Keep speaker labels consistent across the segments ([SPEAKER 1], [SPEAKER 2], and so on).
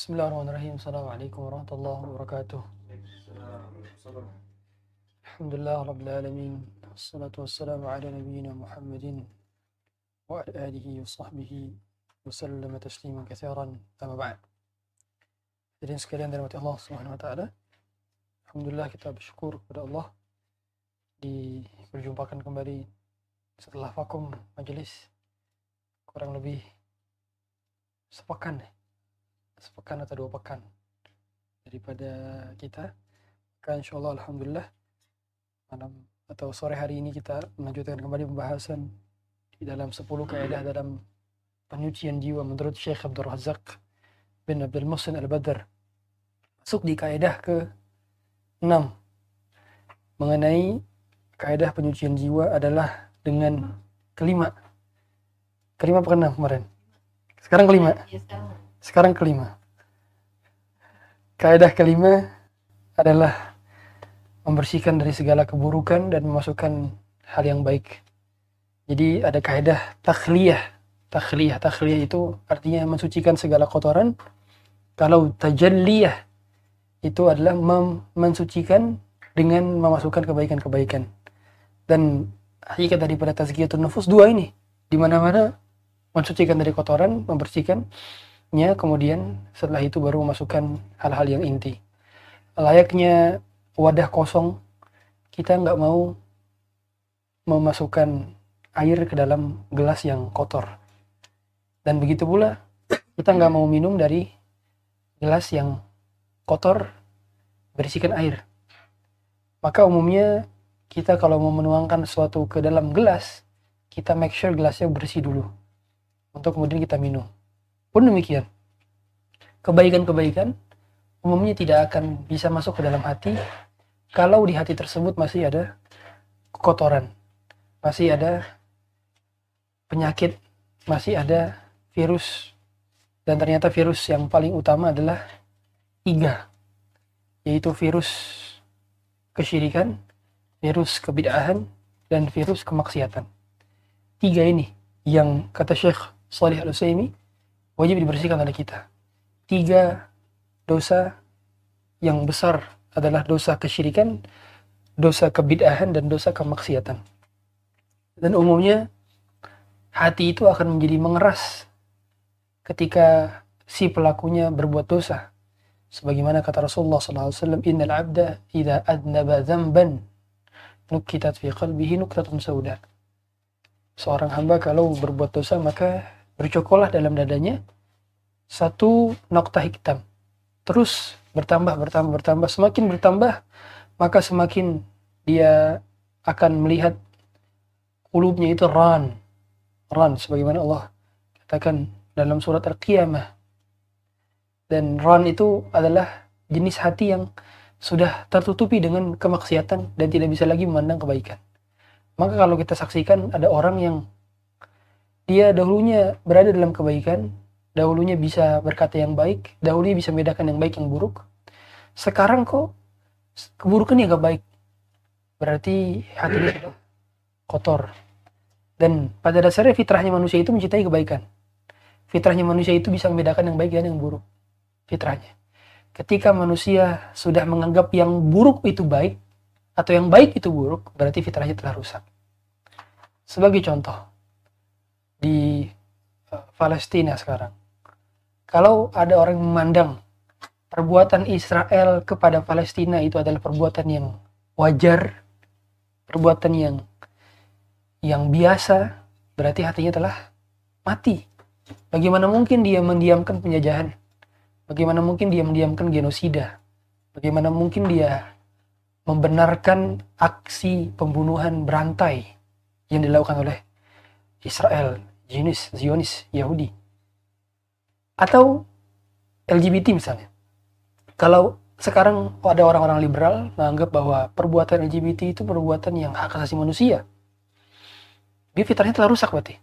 [SPEAKER 1] Bismillahirrahmanirrahim. Assalamualaikum warahmatullahi wabarakatuh. Alhamdulillah rabbil alamin. Wassalatu wassalamu ala nabiyyina Muhammadin wa ala alihi wa sahbihi wa sallama tasliman katsiran. Amma ba'd. Jadi sekalian dirahmati Allah Subhanahu wa taala. Alhamdulillah kita bersyukur kepada Allah diperjumpakan kembali setelah vakum majelis kurang lebih sepekan ya. sepekan atau dua pekan daripada kita. Maka insya Allah Alhamdulillah malam atau sore hari ini kita melanjutkan kembali pembahasan di dalam 10 kaidah dalam penyucian jiwa menurut Syekh Abdul Razak bin Abdul Muhsin Al-Badr. Masuk di kaidah ke 6 mengenai kaidah penyucian jiwa adalah dengan kelima. Kelima keenam kemarin sekarang kelima. Sekarang. Kelima. Kaidah kelima adalah membersihkan dari segala keburukan dan memasukkan hal yang baik. Jadi ada kaidah takhliyah. Takhliyah. Takhliyah itu artinya mensucikan segala kotoran. Kalau tajalliyah itu adalah mensucikan dengan memasukkan kebaikan-kebaikan. Dan hakikat daripada tazkiyatun nufus dua ini. Di mana-mana mensucikan dari kotoran membersihkannya kemudian setelah itu baru memasukkan hal-hal yang inti. Layaknya wadah kosong kita nggak mau memasukkan air ke dalam gelas yang kotor. Dan begitu pula kita nggak mau minum dari gelas yang kotor berisikan air. Maka umumnya kita kalau mau menuangkan sesuatu ke dalam gelas kita make sure gelasnya bersih dulu untuk kemudian kita minum. Pun demikian. Kebaikan-kebaikan umumnya tidak akan bisa masuk ke dalam hati kalau di hati tersebut masih ada kotoran masih ada penyakit masih ada virus dan ternyata virus yang paling utama adalah tiga yaitu virus kesyirikan virus kebid'ahan dan virus kemaksiatan. Tiga ini yang kata Syekh Salih Al-Utsaimin wajib dibersihkan oleh kita. Tiga dosa yang besar adalah dosa kesyirikan dosa kebid'ahan dan dosa kemaksiatan. Dan umumnya hati itu akan menjadi mengeras ketika si pelakunya berbuat dosa. Sebagaimana kata Rasulullah SAW innal abda idza adnaba dzamban nukitat fi qalbihi nuktatun sauda. Seorang hamba kalau berbuat dosa maka bercokolah dalam dadanya satu nokta hitam. Terus bertambah bertambah bertambah. Semakin bertambah maka semakin dia akan melihat kulubnya itu ran. Ran sebagaimana Allah katakan dalam surat Al-Qiyamah. Dan ran itu adalah jenis hati yang sudah tertutupi dengan kemaksiatan dan tidak bisa lagi memandang kebaikan. Maka kalau kita saksikan ada orang yang dia dahulunya berada dalam kebaikan dahulunya bisa berkata yang baik dahulunya bisa membedakan yang baik yang buruk. Sekarang kok keburukan yang gak baik. Berarti hatinya sudah kotor. Dan pada dasarnya fitrahnya manusia itu mencintai kebaikan. Fitrahnya manusia itu bisa membedakan yang baik dan yang buruk. Fitrahnya. Ketika manusia sudah menganggap yang buruk itu baik atau yang baik itu buruk berarti fitrahnya telah rusak. Sebagai contoh di uh, Palestina sekarang kalau ada orang yang memandang perbuatan Israel kepada Palestina itu adalah perbuatan yang wajar, perbuatan yang yang biasa, berarti hatinya telah mati. Bagaimana mungkin dia mendiamkan penjajahan? Bagaimana mungkin dia mendiamkan genosida? Bagaimana mungkin dia membenarkan aksi pembunuhan berantai yang dilakukan oleh Israel, Zionis, Zionis, Yahudi? Atau LGBT misalnya. Kalau sekarang ada orang-orang liberal menganggap bahwa perbuatan LGBT itu perbuatan yang hak asasi manusia. Dia fitrahnya telah rusak berarti.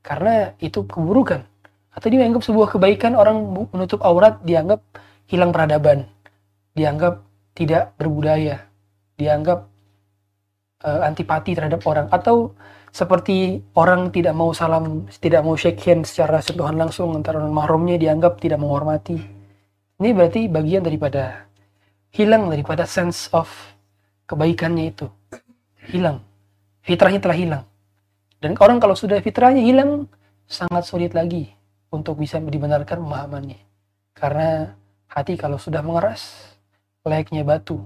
[SPEAKER 1] Karena itu keburukan. Atau dia menganggap sebuah kebaikan orang menutup aurat dianggap hilang peradaban. Dianggap tidak berbudaya. Dianggap uh, antipati terhadap orang atau seperti orang tidak mau salam, tidak mau shake hand secara sentuhan langsung antara non mahramnya dianggap tidak menghormati. Ini berarti bagian daripada hilang daripada sense of kebaikannya itu. Hilang. Fitrahnya telah hilang. Dan orang kalau sudah fitrahnya hilang, sangat sulit lagi untuk bisa dibenarkan pemahamannya. Karena hati kalau sudah mengeras, layaknya batu,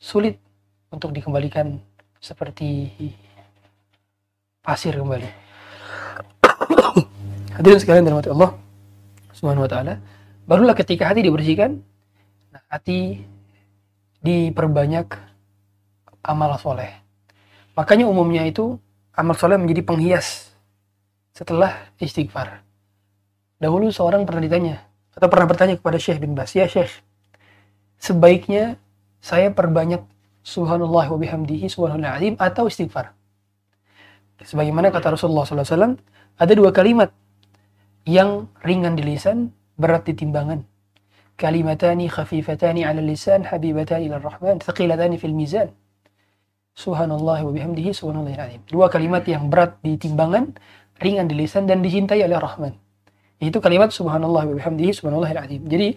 [SPEAKER 1] sulit untuk dikembalikan seperti pasir kembali. Hadirin sekalian dalam Allah Subhanahu wa taala, barulah ketika hati dibersihkan, nah, hati diperbanyak amal soleh. Makanya umumnya itu amal soleh menjadi penghias setelah istighfar. Dahulu seorang pernah ditanya atau pernah bertanya kepada Syekh bin Bas, ya Syekh, sebaiknya saya perbanyak subhanallah wa bihamdihi subhanallah azim atau istighfar. Sebagaimana kata Rasulullah SAW, ada dua kalimat yang ringan di lisan, berat di timbangan. Kalimatani khafifatani ala lisan, habibatani ila rahman, thaqilatani fil mizan. Subhanallah wa bihamdihi subhanallah azim. Dua kalimat yang berat di timbangan, ringan di lisan dan dicintai oleh Rahman. Itu kalimat subhanallah wa bihamdihi subhanallah azim. Jadi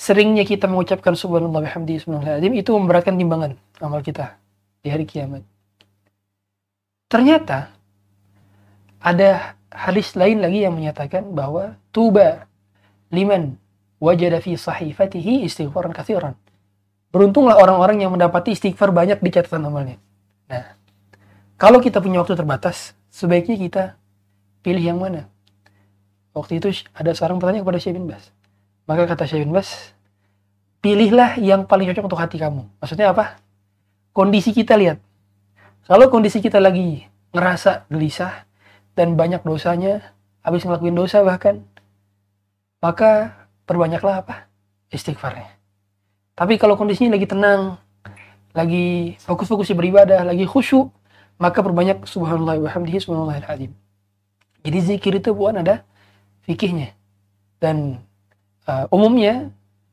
[SPEAKER 1] seringnya kita mengucapkan subhanallah wa bihamdihi subhanallah itu memberatkan timbangan amal kita di hari kiamat. Ternyata ada hadis lain lagi yang menyatakan bahwa tuba liman wajada fi sahifatihi istighfaran kathiran. Beruntunglah orang-orang yang mendapati istighfar banyak di catatan amalnya. Nah, kalau kita punya waktu terbatas, sebaiknya kita pilih yang mana? Waktu itu ada seorang bertanya kepada Syekh bin Bas. Maka kata Syekh bin Bas, pilihlah yang paling cocok untuk hati kamu. Maksudnya apa? Kondisi kita lihat. Kalau kondisi kita lagi ngerasa gelisah dan banyak dosanya, habis ngelakuin dosa bahkan, maka perbanyaklah apa? Istighfarnya. Tapi kalau kondisinya lagi tenang, lagi fokus-fokus beribadah, lagi khusyuk, maka perbanyak subhanallah wa hamdihi subhanallah azim. Jadi zikir itu bukan ada fikihnya. Dan uh, umumnya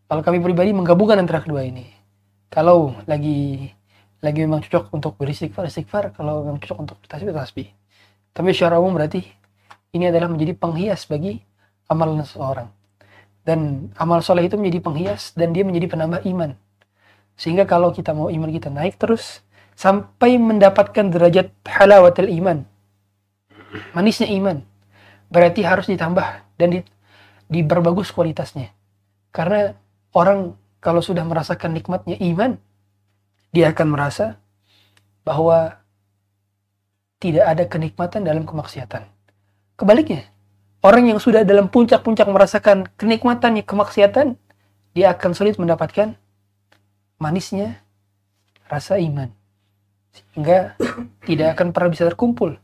[SPEAKER 1] kalau kami pribadi menggabungkan antara kedua ini. Kalau lagi lagi memang cocok untuk beristighfar istighfar kalau memang cocok untuk tasbih tasbih. Tapi secara umum berarti ini adalah menjadi penghias bagi amalan seseorang dan amal soleh itu menjadi penghias dan dia menjadi penambah iman. Sehingga kalau kita mau iman kita naik terus sampai mendapatkan derajat halawatul iman manisnya iman berarti harus ditambah dan di, diperbagus kualitasnya karena orang kalau sudah merasakan nikmatnya iman dia akan merasa bahwa tidak ada kenikmatan dalam kemaksiatan. Kebaliknya, orang yang sudah dalam puncak-puncak merasakan kenikmatannya kemaksiatan, dia akan sulit mendapatkan manisnya rasa iman. Sehingga tidak akan pernah bisa terkumpul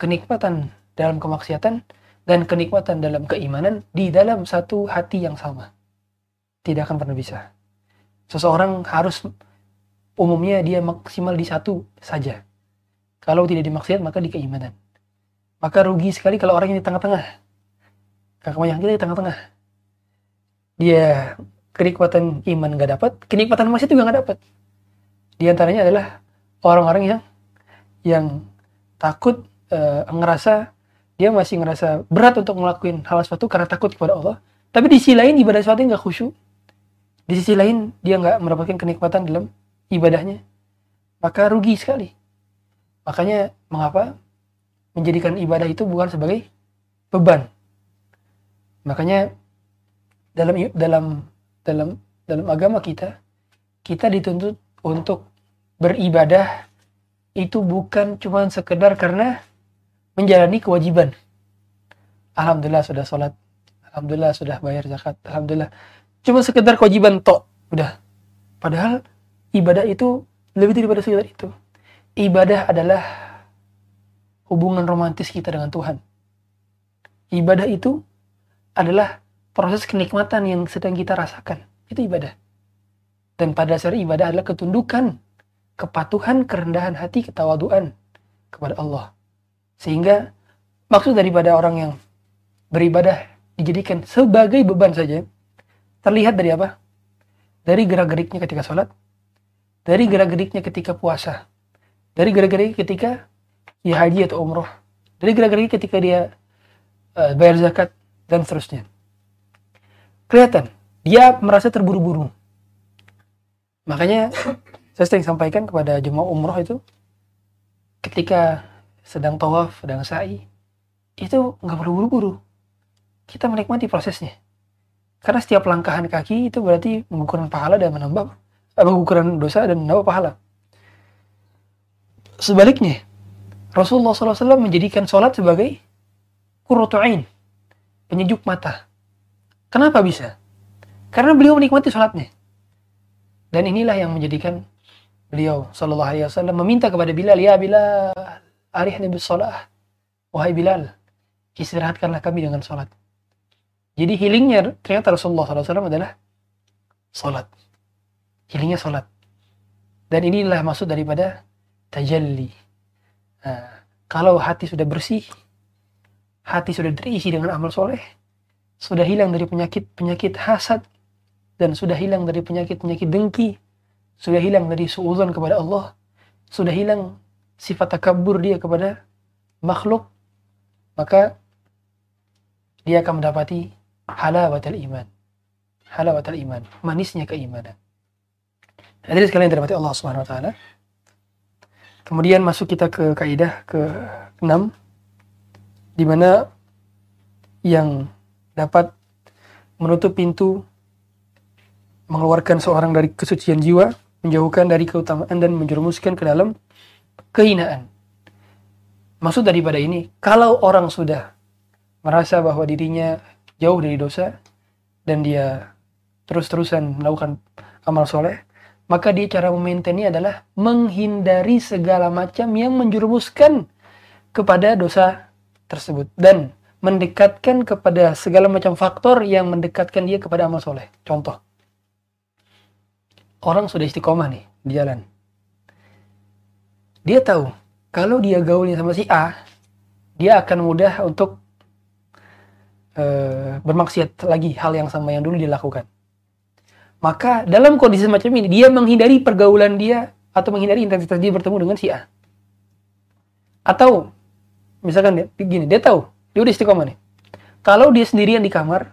[SPEAKER 1] kenikmatan dalam kemaksiatan dan kenikmatan dalam keimanan di dalam satu hati yang sama. Tidak akan pernah bisa. Seseorang harus umumnya dia maksimal di satu saja. Kalau tidak dimaksiat maka di keimanan. Maka rugi sekali kalau orang yang di tengah-tengah. Kebanyakan kita di tengah-tengah. Dia kenikmatan iman nggak dapat, kenikmatan maksiat juga nggak dapat. Di antaranya adalah orang-orang yang yang takut e, ngerasa dia masih ngerasa berat untuk ngelakuin hal sesuatu karena takut kepada Allah. Tapi di sisi lain ibadah sesuatu nggak khusyuk. Di sisi lain dia nggak mendapatkan kenikmatan dalam ibadahnya, maka rugi sekali. Makanya mengapa menjadikan ibadah itu bukan sebagai beban. Makanya dalam dalam dalam dalam agama kita kita dituntut untuk beribadah itu bukan cuma sekedar karena menjalani kewajiban. Alhamdulillah sudah sholat, alhamdulillah sudah bayar zakat, alhamdulillah. Cuma sekedar kewajiban tok, udah. Padahal ibadah itu lebih daripada sekedar itu. Ibadah adalah hubungan romantis kita dengan Tuhan. Ibadah itu adalah proses kenikmatan yang sedang kita rasakan. Itu ibadah. Dan pada dasar ibadah adalah ketundukan, kepatuhan, kerendahan hati, ketawaduan kepada Allah. Sehingga maksud daripada orang yang beribadah dijadikan sebagai beban saja, terlihat dari apa? Dari gerak-geriknya ketika sholat, dari gerak-geriknya ketika puasa, dari gara-gara ketika dia haji atau umroh dari gara-gara ketika dia uh, bayar zakat dan seterusnya kelihatan dia merasa terburu-buru makanya saya sering sampaikan kepada jemaah umroh itu ketika sedang tawaf sedang sa'i itu nggak perlu buru-buru kita menikmati prosesnya karena setiap langkahan kaki itu berarti mengukuran pahala dan menambah eh, mengukuran dosa dan menambah pahala sebaliknya Rasulullah SAW menjadikan sholat sebagai kurutu'ain, penyejuk mata. Kenapa bisa? Karena beliau menikmati sholatnya. Dan inilah yang menjadikan beliau Sallallahu Alaihi Wasallam meminta kepada Bilal, ya Bilal, arihni bis sholat. Wahai Bilal, istirahatkanlah kami dengan sholat. Jadi healingnya ternyata Rasulullah SAW adalah sholat. Healingnya sholat. Dan inilah maksud daripada tajalli Nah, kalau hati sudah bersih, hati sudah terisi dengan amal soleh, sudah hilang dari penyakit-penyakit hasad, dan sudah hilang dari penyakit-penyakit dengki, sudah hilang dari suuzon kepada Allah, sudah hilang sifat takabur dia kepada makhluk, maka dia akan mendapati halawatul iman. Halawatul iman, manisnya keimanan. Hadirin sekalian dirahmati Allah Subhanahu wa taala. Kemudian masuk kita ke kaidah ke-6 di mana yang dapat menutup pintu mengeluarkan seorang dari kesucian jiwa, menjauhkan dari keutamaan dan menjerumuskan ke dalam kehinaan. Maksud daripada ini, kalau orang sudah merasa bahwa dirinya jauh dari dosa dan dia terus-terusan melakukan amal soleh, maka dia cara memaintainnya adalah menghindari segala macam yang menjerumuskan kepada dosa tersebut dan mendekatkan kepada segala macam faktor yang mendekatkan dia kepada amal soleh. Contoh, orang sudah istiqomah nih di jalan. Dia tahu kalau dia gaulnya sama si A, dia akan mudah untuk uh, bermaksiat lagi hal yang sama yang dulu dilakukan. Maka dalam kondisi semacam ini dia menghindari pergaulan dia atau menghindari intensitas dia bertemu dengan si A. Atau misalkan dia begini, dia tahu dia udah istiqomah nih. Kalau dia sendirian di kamar,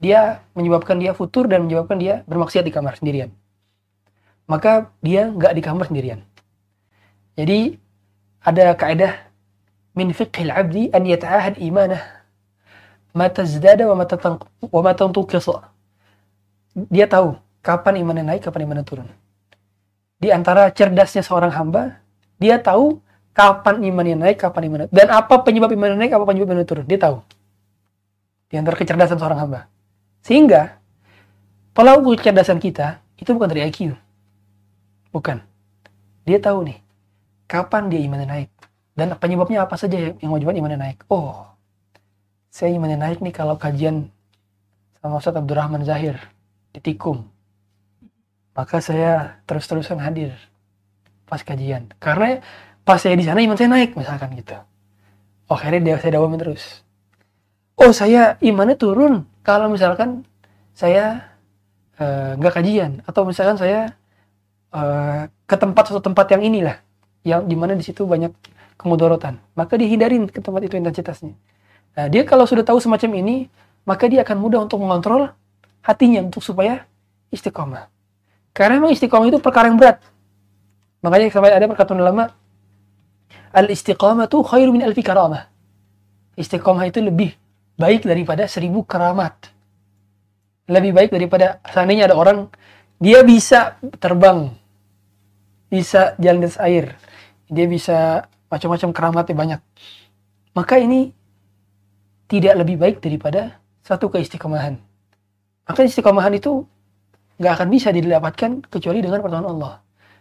[SPEAKER 1] dia menyebabkan dia futur dan menyebabkan dia bermaksiat di kamar sendirian. Maka dia nggak di kamar sendirian. Jadi ada kaidah min fiqhil abdi an yata'ahad imanah mata zdada wa mata tanqisa dia tahu kapan imannya naik, kapan imannya turun. Di antara cerdasnya seorang hamba, dia tahu kapan imannya naik, kapan imannya dan apa penyebab imannya naik, apa penyebab imannya turun. Dia tahu. Di antara kecerdasan seorang hamba. Sehingga kalau kecerdasan kita itu bukan dari IQ. Bukan. Dia tahu nih kapan dia imannya naik dan penyebabnya apa saja yang menyebabkan imannya naik. Oh, saya imannya naik nih kalau kajian sama Ustaz Abdurrahman Zahir di Tikum. Maka saya terus-terusan hadir pas kajian. Karena pas saya di sana iman saya naik misalkan gitu. Oh, akhirnya dia saya dawamin terus. Oh, saya imannya turun kalau misalkan saya eh, nggak uh, kajian atau misalkan saya uh, ke tempat suatu tempat yang inilah yang di mana di situ banyak kemudorotan maka dihindarin ke tempat itu intensitasnya nah dia kalau sudah tahu semacam ini maka dia akan mudah untuk mengontrol hatinya untuk supaya istiqomah. Karena memang istiqomah itu perkara yang berat. Makanya sampai ada perkataan ulama, al istiqomah itu khairu min alfi karamah. Istiqomah itu lebih baik daripada seribu keramat. Lebih baik daripada seandainya ada orang dia bisa terbang, bisa jalan di air, dia bisa macam-macam keramatnya banyak. Maka ini tidak lebih baik daripada satu keistiqomahan. Maka istiqomahan itu nggak akan bisa didapatkan kecuali dengan pertolongan Allah.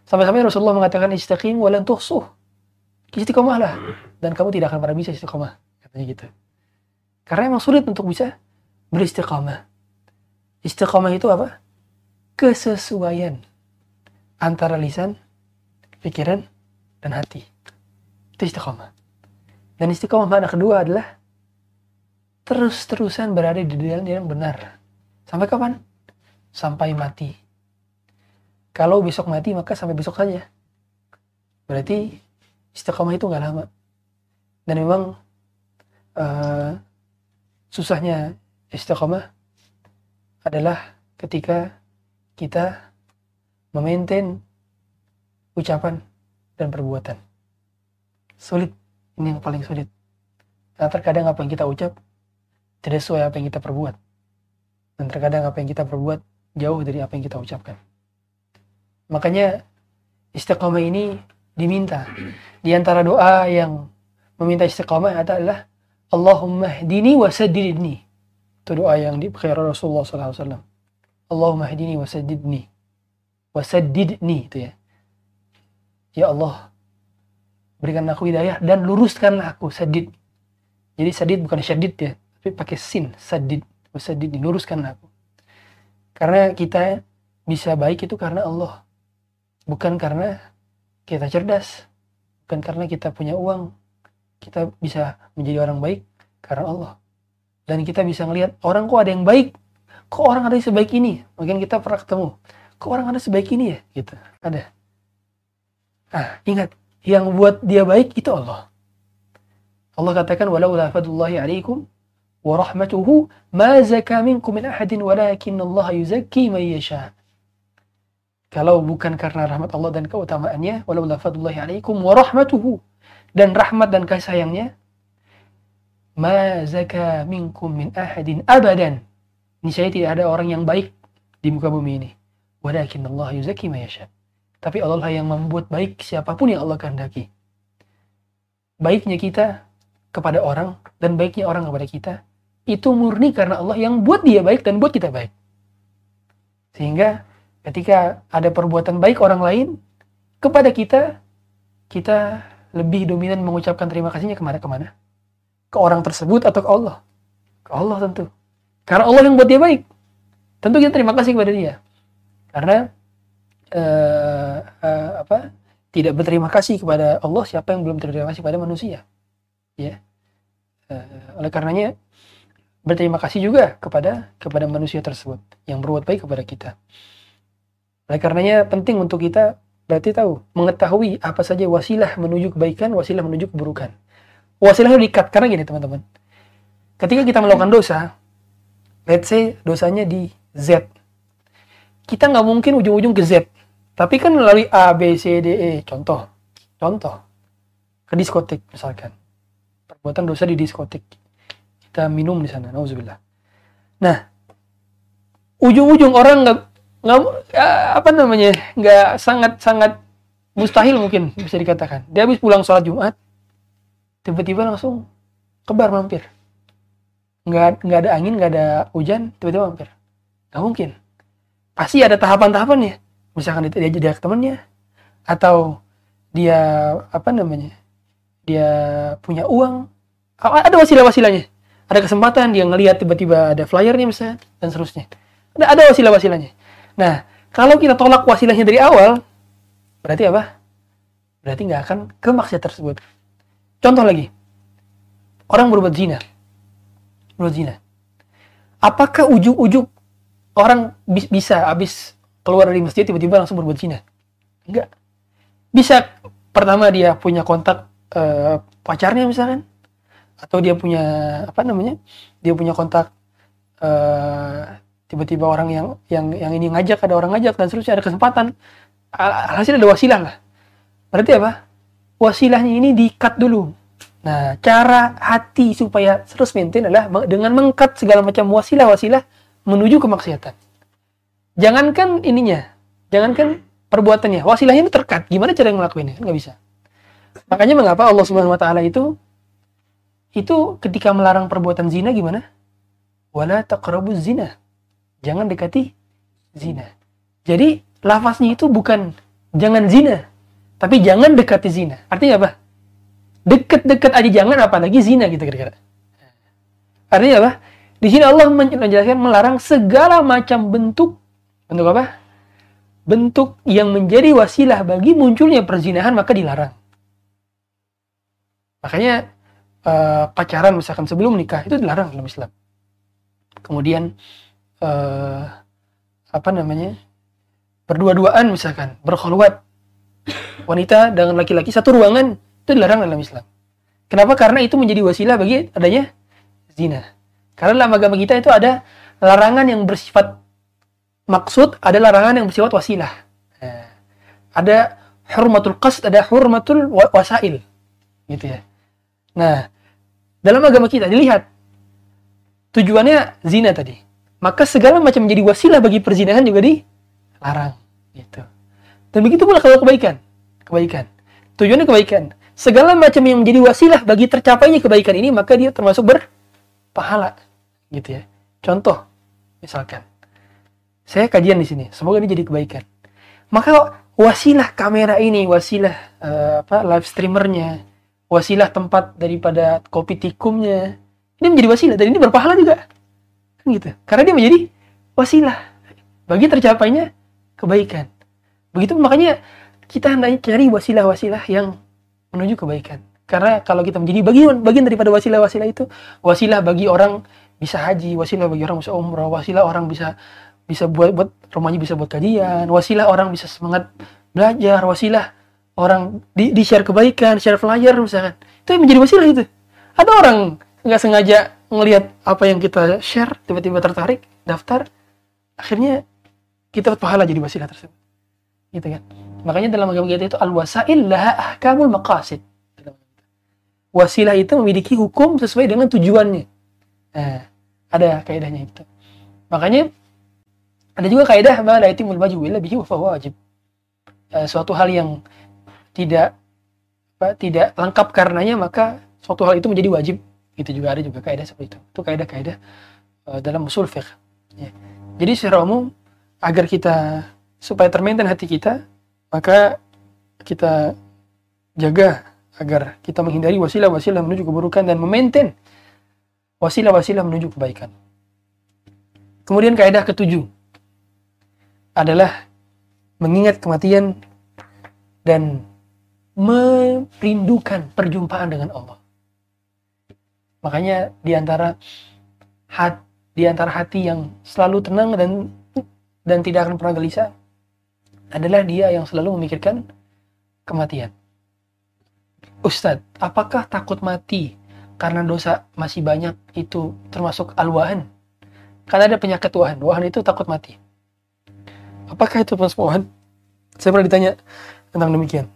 [SPEAKER 1] Sampai-sampai Rasulullah mengatakan istaqim walan tuhsuh. Istiqomahlah dan kamu tidak akan pernah bisa istiqomah. Katanya gitu. Karena emang sulit untuk bisa beristiqomah. Istiqomah itu apa? Kesesuaian antara lisan, pikiran, dan hati. Itu istiqomah. Dan istiqomah mana kedua adalah terus-terusan berada di dalam yang benar Sampai kapan? Sampai mati. Kalau besok mati, maka sampai besok saja. berarti istiqomah itu nggak lama dan memang uh, susahnya istiqomah adalah ketika kita memaintain ucapan dan perbuatan sulit ini yang paling sulit karena terkadang apa yang kita ucap tidak sesuai apa yang kita perbuat dan terkadang apa yang kita perbuat jauh dari apa yang kita ucapkan makanya istiqomah ini diminta di antara doa yang meminta istiqamah adalah Allahumma hdini wa saddidni. Itu doa yang dipakai Rasulullah SAW. Allahumma hdini wa saddidni. Wa saddidni itu ya. Ya Allah, berikan aku hidayah dan luruskanlah aku sadid. Jadi sadid bukan syadid ya, tapi pakai sin, sadid, wa saddidni, luruskanlah aku. Karena kita bisa baik itu karena Allah. Bukan karena kita cerdas, bukan karena kita punya uang, kita bisa menjadi orang baik karena Allah. Dan kita bisa ngelihat orang kok ada yang baik, kok orang ada yang sebaik ini. Mungkin kita pernah ketemu, kok orang ada sebaik ini ya, gitu. Ada. Ah, ingat, yang buat dia baik itu Allah. Allah katakan walau la fadlullahi alaikum wa rahmatuhu ma zaka minkum min ahadin walakin Allah yuzakki man yasha. Kalau bukan karena rahmat Allah dan keutamaannya, walau la fadlullahi alaikum wa rahmatuhu dan rahmat dan kasih sayangnya ma zaka minkum min ahadin abadan ini saya tidak ada orang yang baik di muka bumi ini walakin Allah yuzaki ma yasha tapi Allah lah yang membuat baik siapa pun yang Allah kehendaki baiknya kita kepada orang dan baiknya orang kepada kita itu murni karena Allah yang buat dia baik dan buat kita baik sehingga ketika ada perbuatan baik orang lain kepada kita kita lebih dominan mengucapkan terima kasihnya ke mana-kemana? Ke orang tersebut atau ke Allah? Ke Allah tentu. Karena Allah yang buat dia baik. Tentu kita terima kasih kepada dia. Karena uh, uh, apa? Tidak berterima kasih kepada Allah siapa yang belum terima kasih kepada manusia. Ya. Uh, oleh karenanya berterima kasih juga kepada kepada manusia tersebut yang berbuat baik kepada kita. Oleh karenanya penting untuk kita Berarti tahu, mengetahui apa saja wasilah menuju kebaikan, wasilah menuju keburukan. Wasilahnya dikat, karena gini teman-teman. Ketika kita melakukan dosa, let's say dosanya di Z. Kita nggak mungkin ujung-ujung ke Z. Tapi kan melalui A, B, C, D, E. Contoh. Contoh. Ke diskotik misalkan. Perbuatan dosa di diskotik. Kita minum di sana. Nauzubillah. Nah, ujung-ujung orang nggak nggak apa namanya nggak sangat sangat mustahil mungkin bisa dikatakan dia habis pulang sholat jumat tiba-tiba langsung kebar mampir nggak nggak ada angin nggak ada hujan tiba-tiba mampir nggak mungkin pasti ada tahapan-tahapannya misalkan dia jadi temannya atau dia apa namanya dia punya uang ada wasilah-wasilahnya ada kesempatan dia ngelihat tiba-tiba ada flyernya misalnya dan seterusnya ada ada wasilah-wasilahnya Nah, kalau kita tolak wasilahnya dari awal, berarti apa? Berarti nggak akan ke maksiat tersebut. Contoh lagi, orang berbuat zina, berbuat zina. Apakah ujuk-ujuk orang bisa habis keluar dari masjid tiba-tiba langsung berbuat zina? Enggak. Bisa pertama dia punya kontak uh, pacarnya misalkan, atau dia punya apa namanya? Dia punya kontak uh, tiba-tiba orang yang yang yang ini ngajak ada orang ngajak dan seterusnya ada kesempatan hasil ada wasilah lah berarti apa wasilahnya ini dikat dulu nah cara hati supaya terus maintain adalah dengan mengkat segala macam wasilah-wasilah menuju kemaksiatan jangankan ininya jangankan perbuatannya wasilahnya itu terkat gimana cara ngelakuinnya nggak bisa makanya mengapa Allah Subhanahu Wa Taala itu itu ketika melarang perbuatan zina gimana wala taqrabuz zina jangan dekati zina. Jadi lafaznya itu bukan jangan zina, tapi jangan dekati zina. Artinya apa? Deket-deket aja jangan apalagi zina gitu kira-kira. Artinya apa? Di sini Allah menjelaskan melarang segala macam bentuk bentuk apa? Bentuk yang menjadi wasilah bagi munculnya perzinahan maka dilarang. Makanya uh, pacaran misalkan sebelum nikah itu dilarang dalam Islam. Kemudian uh, apa namanya berdua-duaan misalkan berkhulwat wanita dengan laki-laki satu ruangan itu dilarang dalam Islam. Kenapa? Karena itu menjadi wasilah bagi adanya zina. Karena dalam agama kita itu ada larangan yang bersifat maksud, ada larangan yang bersifat wasilah. Nah, ada hurmatul qasd, ada hurmatul wasail. Gitu ya. Nah, dalam agama kita dilihat tujuannya zina tadi. Maka segala macam menjadi wasilah bagi perzinahan juga dilarang. Gitu. Dan begitu pula kalau kebaikan. Kebaikan. Tujuannya kebaikan. Segala macam yang menjadi wasilah bagi tercapainya kebaikan ini, maka dia termasuk berpahala. Gitu ya. Contoh, misalkan. Saya kajian di sini. Semoga ini jadi kebaikan. Maka wasilah kamera ini, wasilah uh, apa live streamernya, wasilah tempat daripada kopi tikumnya, ini menjadi wasilah dan ini berpahala juga. Kan gitu. Karena dia menjadi wasilah bagi tercapainya kebaikan. Begitu makanya kita hendaknya cari wasilah-wasilah yang menuju kebaikan. Karena kalau kita menjadi bagian bagian daripada wasilah-wasilah itu, wasilah bagi orang bisa haji, wasilah bagi orang bisa umrah, wasilah orang bisa bisa buat buat rumahnya bisa buat kajian, wasilah orang bisa semangat belajar, wasilah orang di, di share kebaikan, share flyer misalkan. Itu yang menjadi wasilah itu. Ada orang nggak sengaja ngelihat apa yang kita share, tiba-tiba tertarik, daftar, akhirnya kita pahala jadi wasilah tersebut. Gitu kan? Makanya dalam agama kita itu al wasail lah ahkamul maqasid. Wasilah itu memiliki hukum sesuai dengan tujuannya. Nah, ada kaidahnya itu. Makanya ada juga kaidah ma la yatimul maju illa bihi wa wajib. Uh, suatu hal yang tidak apa, tidak lengkap karenanya maka suatu hal itu menjadi wajib. Itu juga ada juga kaidah seperti itu. Itu kaidah-kaidah uh, dalam usul fiqh. Ya. jadi secara umum agar kita supaya termaintain hati kita, maka kita jaga agar kita menghindari wasilah-wasilah menuju keburukan dan memaintain wasilah-wasilah menuju kebaikan. Kemudian kaidah ketujuh adalah mengingat kematian dan merindukan perjumpaan dengan Allah. Makanya di antara hati, di antara hati yang selalu tenang dan dan tidak akan pernah gelisah adalah dia yang selalu memikirkan kematian. Ustadz, apakah takut mati karena dosa masih banyak itu termasuk al-wahan? Karena ada penyakit wahan. Wahan itu takut mati. Apakah itu termasuk wahan? Saya pernah ditanya tentang demikian.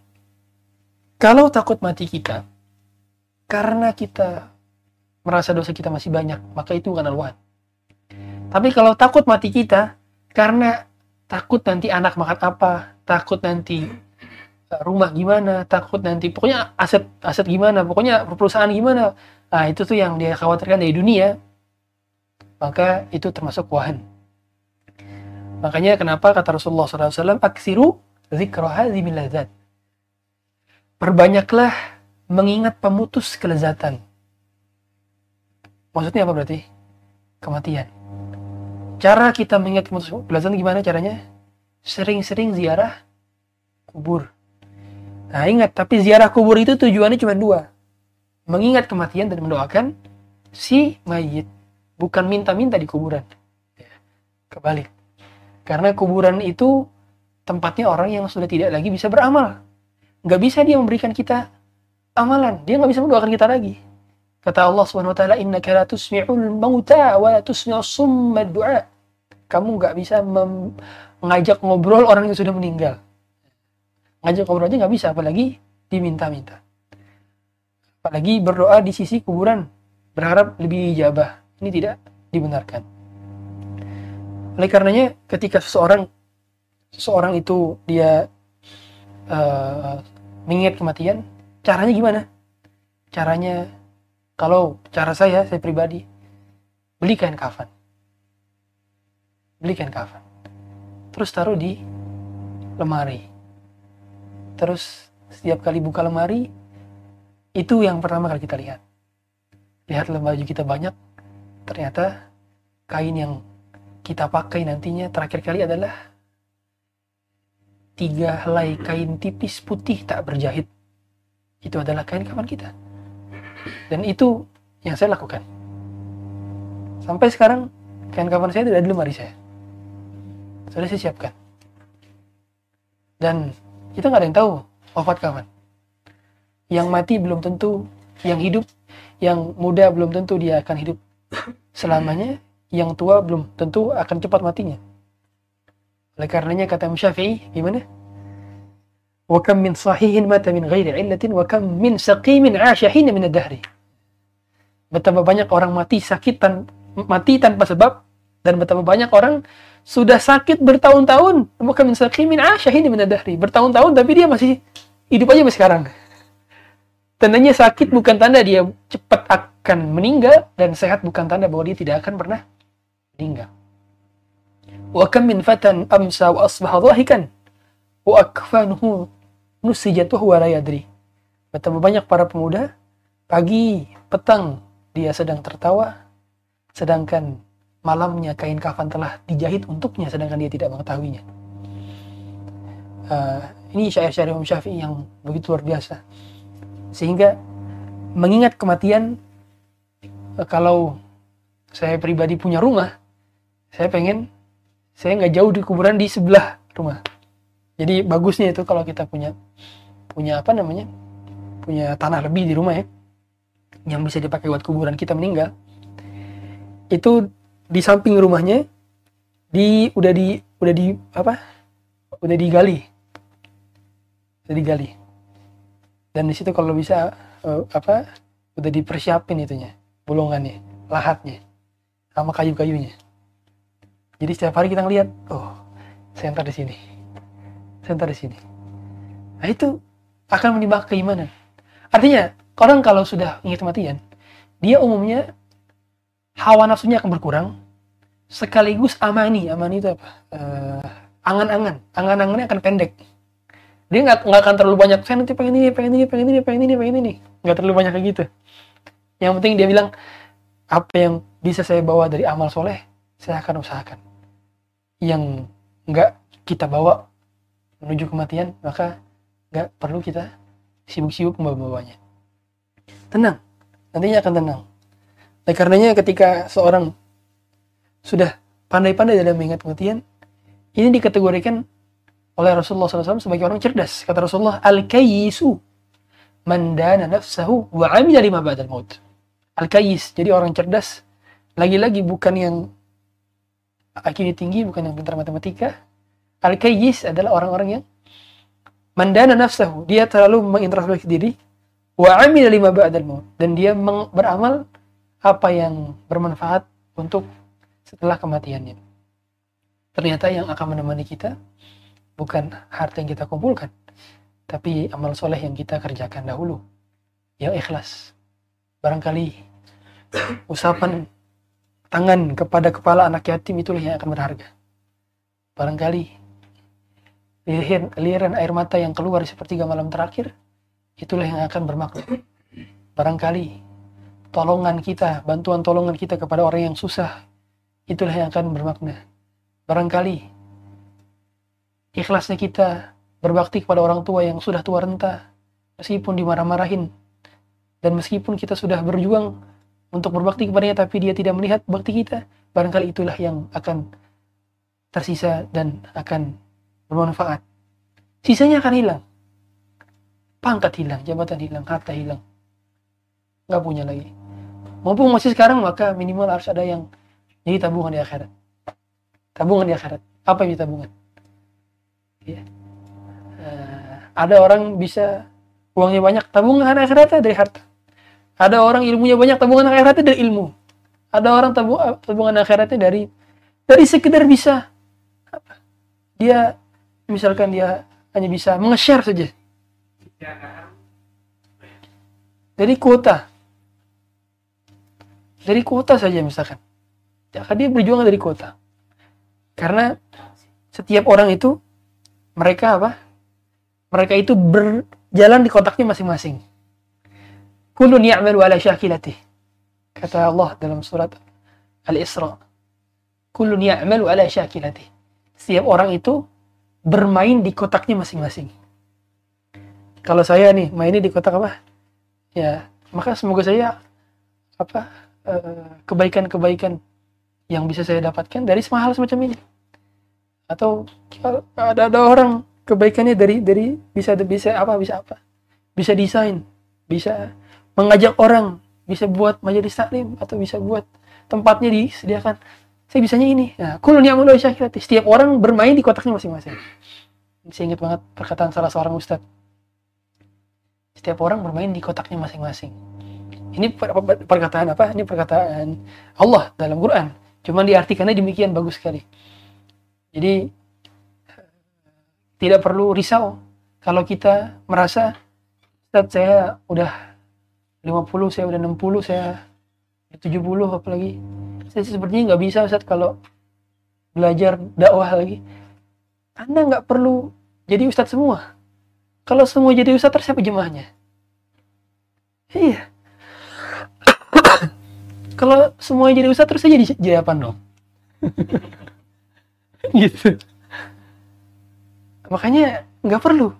[SPEAKER 1] Kalau takut mati kita, karena kita merasa dosa kita masih banyak, maka itu bukan al-wahan. Tapi kalau takut mati kita, karena takut nanti anak makan apa, takut nanti eh, rumah gimana, takut nanti pokoknya aset aset gimana, pokoknya perusahaan gimana. Nah, itu tuh yang dia khawatirkan dari dunia. Maka itu termasuk wahan. Makanya kenapa kata Rasulullah SAW, aksiru lazat. Perbanyaklah mengingat pemutus kelezatan. Maksudnya apa berarti? Kematian. Cara kita mengingat belasan gimana caranya? Sering-sering ziarah kubur. Nah ingat, tapi ziarah kubur itu tujuannya cuma dua. Mengingat kematian dan mendoakan si mayit. Bukan minta-minta di kuburan. Ya, kebalik. Karena kuburan itu tempatnya orang yang sudah tidak lagi bisa beramal. Nggak bisa dia memberikan kita amalan. Dia nggak bisa mendoakan kita lagi. Kata Allah Subhanahu wa taala, "Innaka la tusmi'ul mauta wa la tusmi'us summa du'a." Kamu nggak bisa mengajak ngobrol orang yang sudah meninggal. Ngajak ngobrol aja nggak bisa, apalagi diminta-minta. Apalagi berdoa di sisi kuburan, berharap lebih ijabah. Ini tidak dibenarkan. Oleh karenanya, ketika seseorang seseorang itu dia uh, mengingat kematian, caranya gimana? Caranya kalau cara saya, saya pribadi, beli kain kafan. Beli kain kafan. Terus taruh di lemari. Terus setiap kali buka lemari, itu yang pertama kali kita lihat. Lihat baju kita banyak, ternyata kain yang kita pakai nantinya terakhir kali adalah tiga helai kain tipis putih tak berjahit. Itu adalah kain kafan kita. Dan itu yang saya lakukan. Sampai sekarang kain kafan saya tidak ada di lemari saya. Sudah saya siapkan. Dan Kita nggak ada yang tahu wafat kapan. Yang mati belum tentu, yang hidup, yang muda belum tentu dia akan hidup selamanya, yang tua belum tentu akan cepat matinya. Oleh karenanya kata Syafi'i gimana? Wa kam min sahihin mata min ghairi illatin wa kam min saqimin 'asha min ad-dahri. Betapa banyak orang mati sakit tan mati tanpa sebab dan betapa banyak orang sudah sakit bertahun-tahun bukan min saqimin 'asha min ad-dahri. Bertahun-tahun tapi dia masih hidup aja masih sekarang. Tandanya sakit bukan tanda dia cepat akan meninggal dan sehat bukan tanda bahwa dia tidak akan pernah meninggal. Wa kam min fatan amsa wa asbaha dhahikan wa akfanuhu nusijat wa la yadri. Betapa banyak para pemuda pagi, petang dia sedang tertawa sedangkan malamnya kain kafan telah dijahit untuknya sedangkan dia tidak mengetahuinya. Uh, ini syair-syair Imam Syafi'i yang begitu luar biasa. Sehingga mengingat kematian uh, kalau saya pribadi punya rumah, saya pengen saya nggak jauh di kuburan di sebelah rumah. Jadi bagusnya itu kalau kita punya punya apa namanya punya tanah lebih di rumah ya yang bisa dipakai buat kuburan kita meninggal itu di samping rumahnya di udah di udah di apa udah digali. Udah digali. Dan di situ kalau bisa uh, apa udah dipersiapin itunya bolongannya lahatnya sama kayu-kayunya jadi setiap hari kita ngeliat, oh, saya di sini, saya di sini. Nah itu akan menimba keimanan. Artinya, orang kalau sudah ingat kematian, dia umumnya hawa nafsunya akan berkurang, sekaligus amani. Amani itu apa? Uh, angan-angan. Angan-angannya akan pendek. Dia nggak nggak akan terlalu banyak. Saya nanti pengen ini, pengen ini, pengen ini, pengen ini, pengen ini. Nggak terlalu banyak kayak gitu. Yang penting dia bilang apa yang bisa saya bawa dari amal soleh, saya akan usahakan yang nggak kita bawa menuju kematian, maka nggak perlu kita sibuk-sibuk membawa-bawanya. Tenang, nantinya akan tenang. Oleh karenanya ketika seorang sudah pandai-pandai dalam mengingat kematian, ini dikategorikan oleh Rasulullah SAW sebagai orang cerdas. Kata Rasulullah, Al-Kayisu mandana nafsahu wa amila lima ba'dal maut. Al-Kayis, jadi orang cerdas. Lagi-lagi bukan yang IQ tinggi bukan yang pintar matematika. Al-Kayyis adalah orang-orang yang mandana nafsahu. Dia terlalu mengintrospeksi diri. Wa amila lima ba'dal maut. Dan dia beramal apa yang bermanfaat untuk setelah kematiannya. Ternyata yang akan menemani kita bukan harta yang kita kumpulkan, tapi amal soleh yang kita kerjakan dahulu, yang ikhlas. Barangkali usapan tangan kepada kepala anak yatim itulah yang akan berharga. Barangkali lihiran air mata yang keluar di sepertiga malam terakhir, itulah yang akan bermakna. Barangkali tolongan kita, bantuan tolongan kita kepada orang yang susah, itulah yang akan bermakna. Barangkali ikhlasnya kita berbakti kepada orang tua yang sudah tua renta, meskipun dimarah-marahin, dan meskipun kita sudah berjuang untuk berbakti kepadanya tapi dia tidak melihat bakti kita, barangkali itulah yang akan tersisa dan akan bermanfaat. Sisanya akan hilang. Pangkat hilang, jabatan hilang, harta hilang. Nggak punya lagi. Mumpung masih sekarang maka minimal harus ada yang jadi tabungan di akhirat. Tabungan di akhirat. Apa yang tabungan? Ya. Uh, ada orang bisa uangnya banyak, tabungan akhiratnya dari harta. Ada orang ilmunya banyak, tabungan akhiratnya dari ilmu. Ada orang tabungan akhiratnya dari dari sekedar bisa dia misalkan dia hanya bisa menge-share saja. Dari kuota. Dari kuota saja misalkan. Ya, dia berjuang dari kuota. Karena setiap orang itu mereka apa? Mereka itu berjalan di kotaknya masing-masing. Kulun ya'malu ala syakilatih. Kata Allah dalam surat Al-Isra. Kulun ya'malu ala syakilatih. Setiap orang itu bermain di kotaknya masing-masing. Kalau saya nih mainnya di kotak apa? Ya, maka semoga saya apa eh, kebaikan-kebaikan yang bisa saya dapatkan dari semua hal semacam ini. Atau ada ada orang kebaikannya dari dari bisa bisa apa bisa apa bisa desain bisa mengajak orang bisa buat majelis taklim atau bisa buat tempatnya disediakan. Saya bisanya ini. Nah kulun syakirati setiap orang bermain di kotaknya masing-masing. Saya ingat banget perkataan salah seorang ustadz. Setiap orang bermain di kotaknya masing-masing. Ini perkataan apa? Ini perkataan Allah dalam Quran. Cuman diartikannya demikian bagus sekali. Jadi tidak perlu risau. Kalau kita merasa saya udah 50 saya udah 60 saya 70 apalagi. Saya sepertinya nggak bisa Ustaz kalau belajar dakwah lagi. Anda nggak perlu jadi Ustadz semua. Kalau semua jadi Ustadz siapa jemaahnya? Iya. Kalau semua jadi Ustadz terus saya jadi, jadi apa dong gitu. Makanya nggak perlu.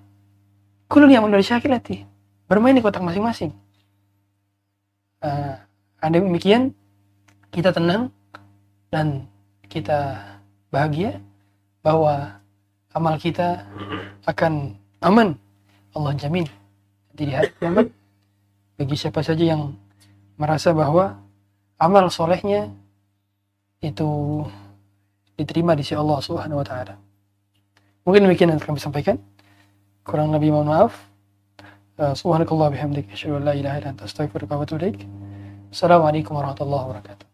[SPEAKER 1] Kulun yang dari syakilati bermain di kotak masing-masing uh, ada demikian kita tenang dan kita bahagia bahwa amal kita akan aman Allah jamin nanti di hari kiamat bagi siapa saja yang merasa bahwa amal solehnya itu diterima di sisi Allah Subhanahu wa taala. Mungkin demikian yang kami sampaikan. Kurang lebih mohon maaf. سبحانك الله بحمدك أشهد أن لا إله إلا أنت أستغفرك وأتوب إليك. السلام عليكم ورحمة الله وبركاته.